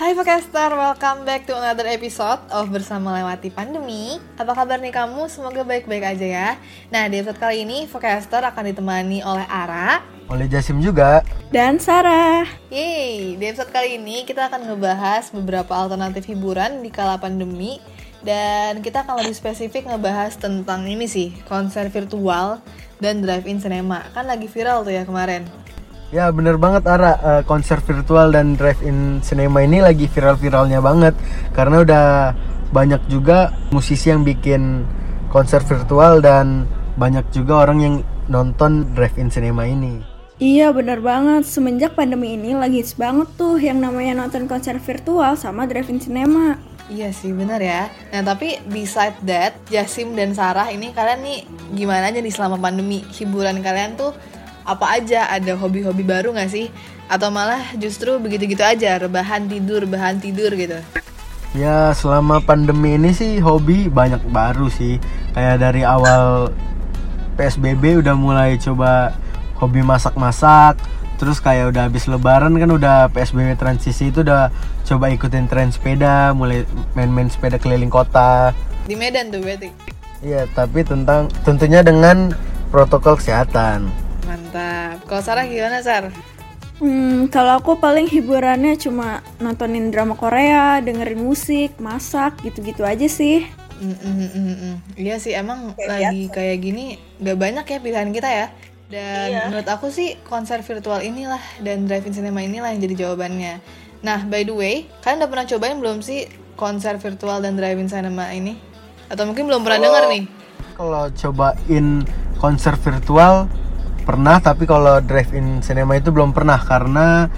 Hai Focaster, welcome back to another episode of Bersama Lewati Pandemi. Apa kabar nih kamu? Semoga baik-baik aja ya. Nah di episode kali ini Focaster akan ditemani oleh Ara. Oleh Jasim juga. Dan Sarah. Yeay, di episode kali ini kita akan ngebahas beberapa alternatif hiburan di kala pandemi. Dan kita akan lebih spesifik ngebahas tentang ini sih Konser virtual dan drive-in cinema. Kan lagi viral tuh ya kemarin Ya bener banget Ara, uh, konser virtual dan drive-in cinema ini lagi viral-viralnya banget. Karena udah banyak juga musisi yang bikin konser virtual dan banyak juga orang yang nonton drive-in cinema ini. Iya bener banget, semenjak pandemi ini lagi hits banget tuh yang namanya nonton konser virtual sama drive-in cinema. Iya sih bener ya. Nah tapi beside that Jasim dan Sarah ini kalian nih gimana aja nih selama pandemi? Hiburan kalian tuh apa aja? Ada hobi-hobi baru gak sih? Atau malah justru begitu-gitu aja rebahan tidur rebahan tidur gitu? Ya selama pandemi ini sih hobi banyak baru sih. Kayak dari awal PSBB udah mulai coba hobi masak-masak. Terus kayak udah habis lebaran kan udah PSBB transisi itu udah coba ikutin tren sepeda Mulai main-main sepeda keliling kota. Di Medan tuh berarti? Iya tapi tentang tentunya dengan protokol kesehatan mantap kalau Sarah gimana Sar? Hmm, kalau aku paling hiburannya cuma nontonin drama Korea, dengerin musik, masak, gitu-gitu aja sih. Mm, mm, mm, mm. Iya sih emang kayak lagi biasa. kayak gini gak banyak ya pilihan kita ya. Dan iya. menurut aku sih konser virtual inilah dan drive-in cinema inilah yang jadi jawabannya. Nah by the way, kalian udah pernah cobain belum sih konser virtual dan drive-in cinema ini? Atau mungkin belum pernah dengar nih? Kalau cobain konser virtual pernah tapi kalau drive-in cinema itu belum pernah karena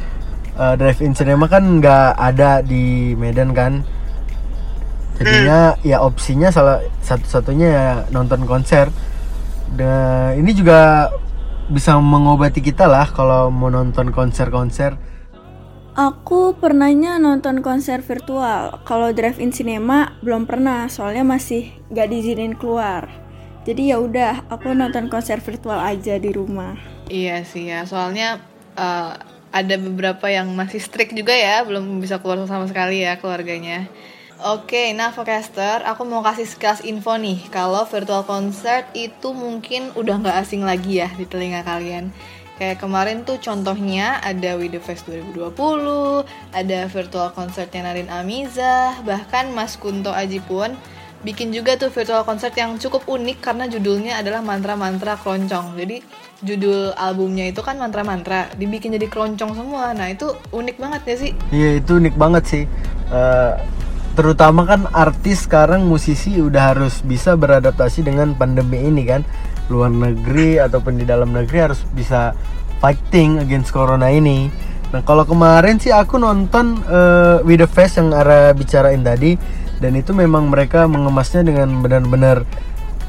uh, drive-in cinema kan nggak ada di Medan kan jadinya hmm. ya opsinya salah satu-satunya ya nonton konser dan ini juga bisa mengobati kita lah kalau mau nonton konser-konser Aku pernahnya nonton konser virtual. Kalau drive-in cinema belum pernah, soalnya masih gak diizinin keluar jadi ya udah aku nonton konser virtual aja di rumah. Iya sih ya soalnya uh, ada beberapa yang masih strict juga ya belum bisa keluar sama sekali ya keluarganya. Oke, nah Focaster, aku mau kasih sekilas info nih. Kalau virtual concert itu mungkin udah nggak asing lagi ya di telinga kalian. Kayak kemarin tuh contohnya ada We The Fest 2020 Ada virtual concertnya Narin Amiza Bahkan Mas Kunto Aji pun bikin juga tuh virtual concert yang cukup unik karena judulnya adalah mantra-mantra keroncong. Jadi judul albumnya itu kan mantra-mantra, dibikin jadi keroncong semua. Nah itu unik banget ya sih? Iya itu unik banget sih. Uh, terutama kan artis sekarang musisi udah harus bisa beradaptasi dengan pandemi ini kan. Luar negeri ataupun di dalam negeri harus bisa fighting against corona ini. Nah kalau kemarin sih aku nonton uh, With The Fest yang Ara bicarain tadi dan itu memang mereka mengemasnya dengan benar-benar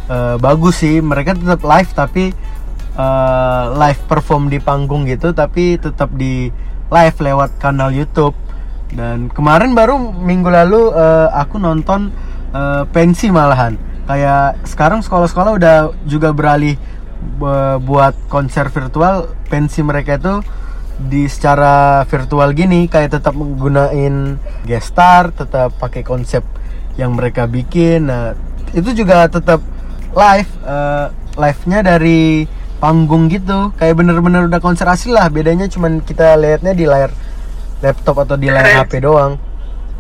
uh, bagus sih. Mereka tetap live tapi uh, live perform di panggung gitu tapi tetap di live lewat kanal YouTube. Dan kemarin baru minggu lalu uh, aku nonton uh, pensi malahan. Kayak sekarang sekolah-sekolah udah juga beralih buat konser virtual. Pensi mereka itu di secara virtual gini kayak tetap menggunakan gestar tetap pakai konsep yang mereka bikin. Nah itu juga tetap live uh, live-nya dari panggung gitu. Kayak bener-bener udah konser asli lah. Bedanya cuman kita lihatnya di layar laptop atau di layar HP doang.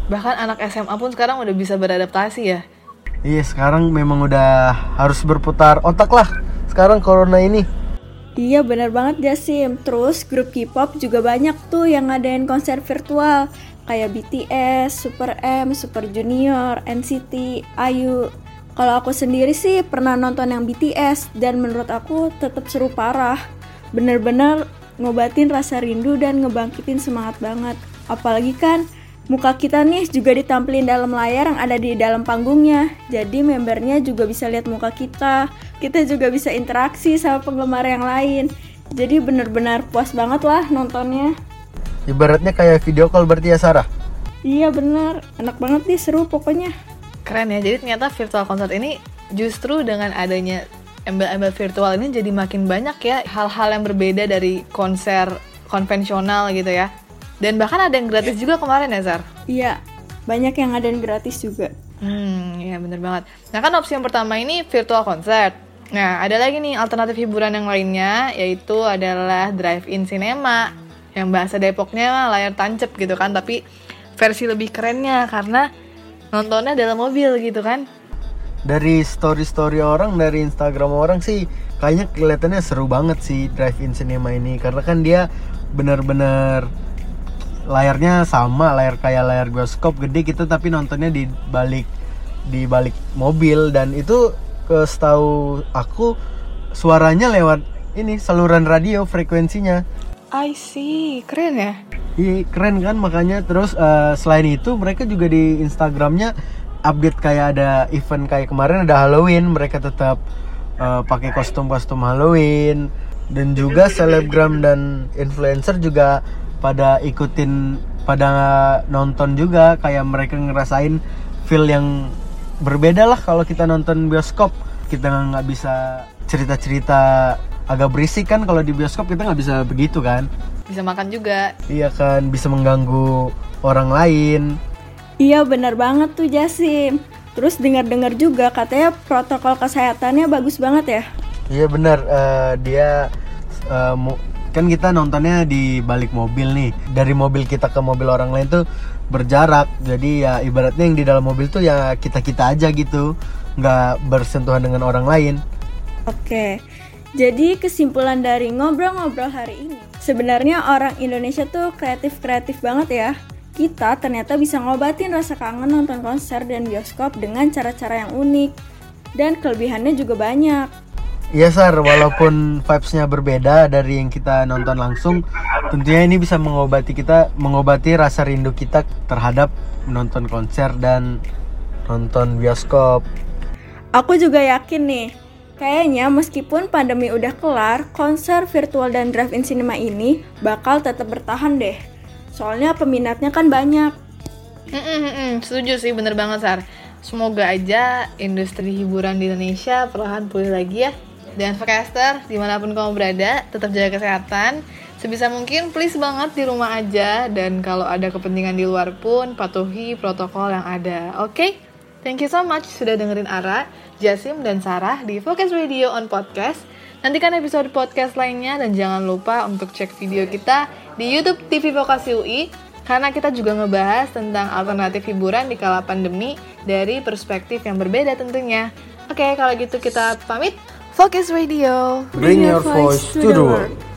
Bahkan anak SMA pun sekarang udah bisa beradaptasi ya? Iya sekarang memang udah harus berputar otak lah. Sekarang corona ini Iya bener banget Jasim Terus grup K-pop juga banyak tuh yang ngadain konser virtual kayak BTS, Super M, Super Junior, NCT, IU. Kalau aku sendiri sih pernah nonton yang BTS dan menurut aku tetap seru parah. Bener-bener ngobatin rasa rindu dan ngebangkitin semangat banget. Apalagi kan muka kita nih juga ditampilin dalam layar yang ada di dalam panggungnya. Jadi membernya juga bisa lihat muka kita. Kita juga bisa interaksi sama penggemar yang lain. Jadi bener-bener puas banget lah nontonnya. Ibaratnya kayak video call berarti ya Sarah? Iya bener, enak banget nih seru pokoknya. Keren ya, jadi ternyata virtual concert ini justru dengan adanya embel-embel virtual ini jadi makin banyak ya hal-hal yang berbeda dari konser konvensional gitu ya. Dan bahkan ada yang gratis juga kemarin ya, Zar? Iya, banyak yang ada yang gratis juga. Hmm, ya bener banget. Nah kan opsi yang pertama ini virtual concert. Nah, ada lagi nih alternatif hiburan yang lainnya, yaitu adalah drive-in cinema. Yang bahasa Depoknya layar tancap gitu kan, tapi versi lebih kerennya karena nontonnya dalam mobil gitu kan. Dari story-story orang, dari Instagram orang sih kayaknya kelihatannya seru banget sih drive-in cinema ini karena kan dia bener-bener layarnya sama layar kayak layar bioskop gede gitu tapi nontonnya di balik di balik mobil. Dan itu ke setahu aku suaranya lewat ini saluran radio frekuensinya. I see, keren ya. Iya keren kan? Makanya terus uh, selain itu mereka juga di Instagramnya update kayak ada event kayak kemarin ada Halloween. Mereka tetap uh, pakai kostum-kostum Halloween. Dan juga selebgram dan influencer juga pada ikutin pada nonton juga kayak mereka ngerasain feel yang berbeda lah kalau kita nonton bioskop. Kita nggak bisa cerita-cerita agak berisik kan kalau di bioskop kita nggak bisa begitu kan? Bisa makan juga. Iya kan bisa mengganggu orang lain. Iya benar banget tuh Jasim. Terus dengar-dengar juga katanya protokol kesehatannya bagus banget ya? Iya benar. Uh, dia uh, kan kita nontonnya di balik mobil nih. Dari mobil kita ke mobil orang lain tuh berjarak. Jadi ya ibaratnya yang di dalam mobil tuh ya kita kita aja gitu. Nggak bersentuhan dengan orang lain. Oke. Jadi kesimpulan dari ngobrol-ngobrol hari ini sebenarnya orang Indonesia tuh kreatif-kreatif banget ya. Kita ternyata bisa ngobatin rasa kangen nonton konser dan bioskop dengan cara-cara yang unik. Dan kelebihannya juga banyak Iya Sar, walaupun vibesnya berbeda dari yang kita nonton langsung, tentunya ini bisa mengobati kita, mengobati rasa rindu kita terhadap menonton konser dan nonton bioskop. Aku juga yakin nih, kayaknya meskipun pandemi udah kelar, konser virtual dan drive-in cinema ini bakal tetap bertahan deh. Soalnya peminatnya kan banyak. Mm -mm, mm setuju sih, bener banget Sar. Semoga aja industri hiburan di Indonesia perlahan pulih lagi ya. Dan Forecaster, di mana pun kamu berada, tetap jaga kesehatan. Sebisa mungkin please banget di rumah aja dan kalau ada kepentingan di luar pun patuhi protokol yang ada. Oke? Okay? Thank you so much sudah dengerin Ara, Jasim, dan Sarah di Focus Radio on Podcast. Nantikan episode podcast lainnya dan jangan lupa untuk cek video kita di YouTube TV Vokasi UI karena kita juga ngebahas tentang alternatif hiburan di kala pandemi dari perspektif yang berbeda tentunya. Oke, kalau gitu kita pamit. Focus Radio. Bring your voice to the world.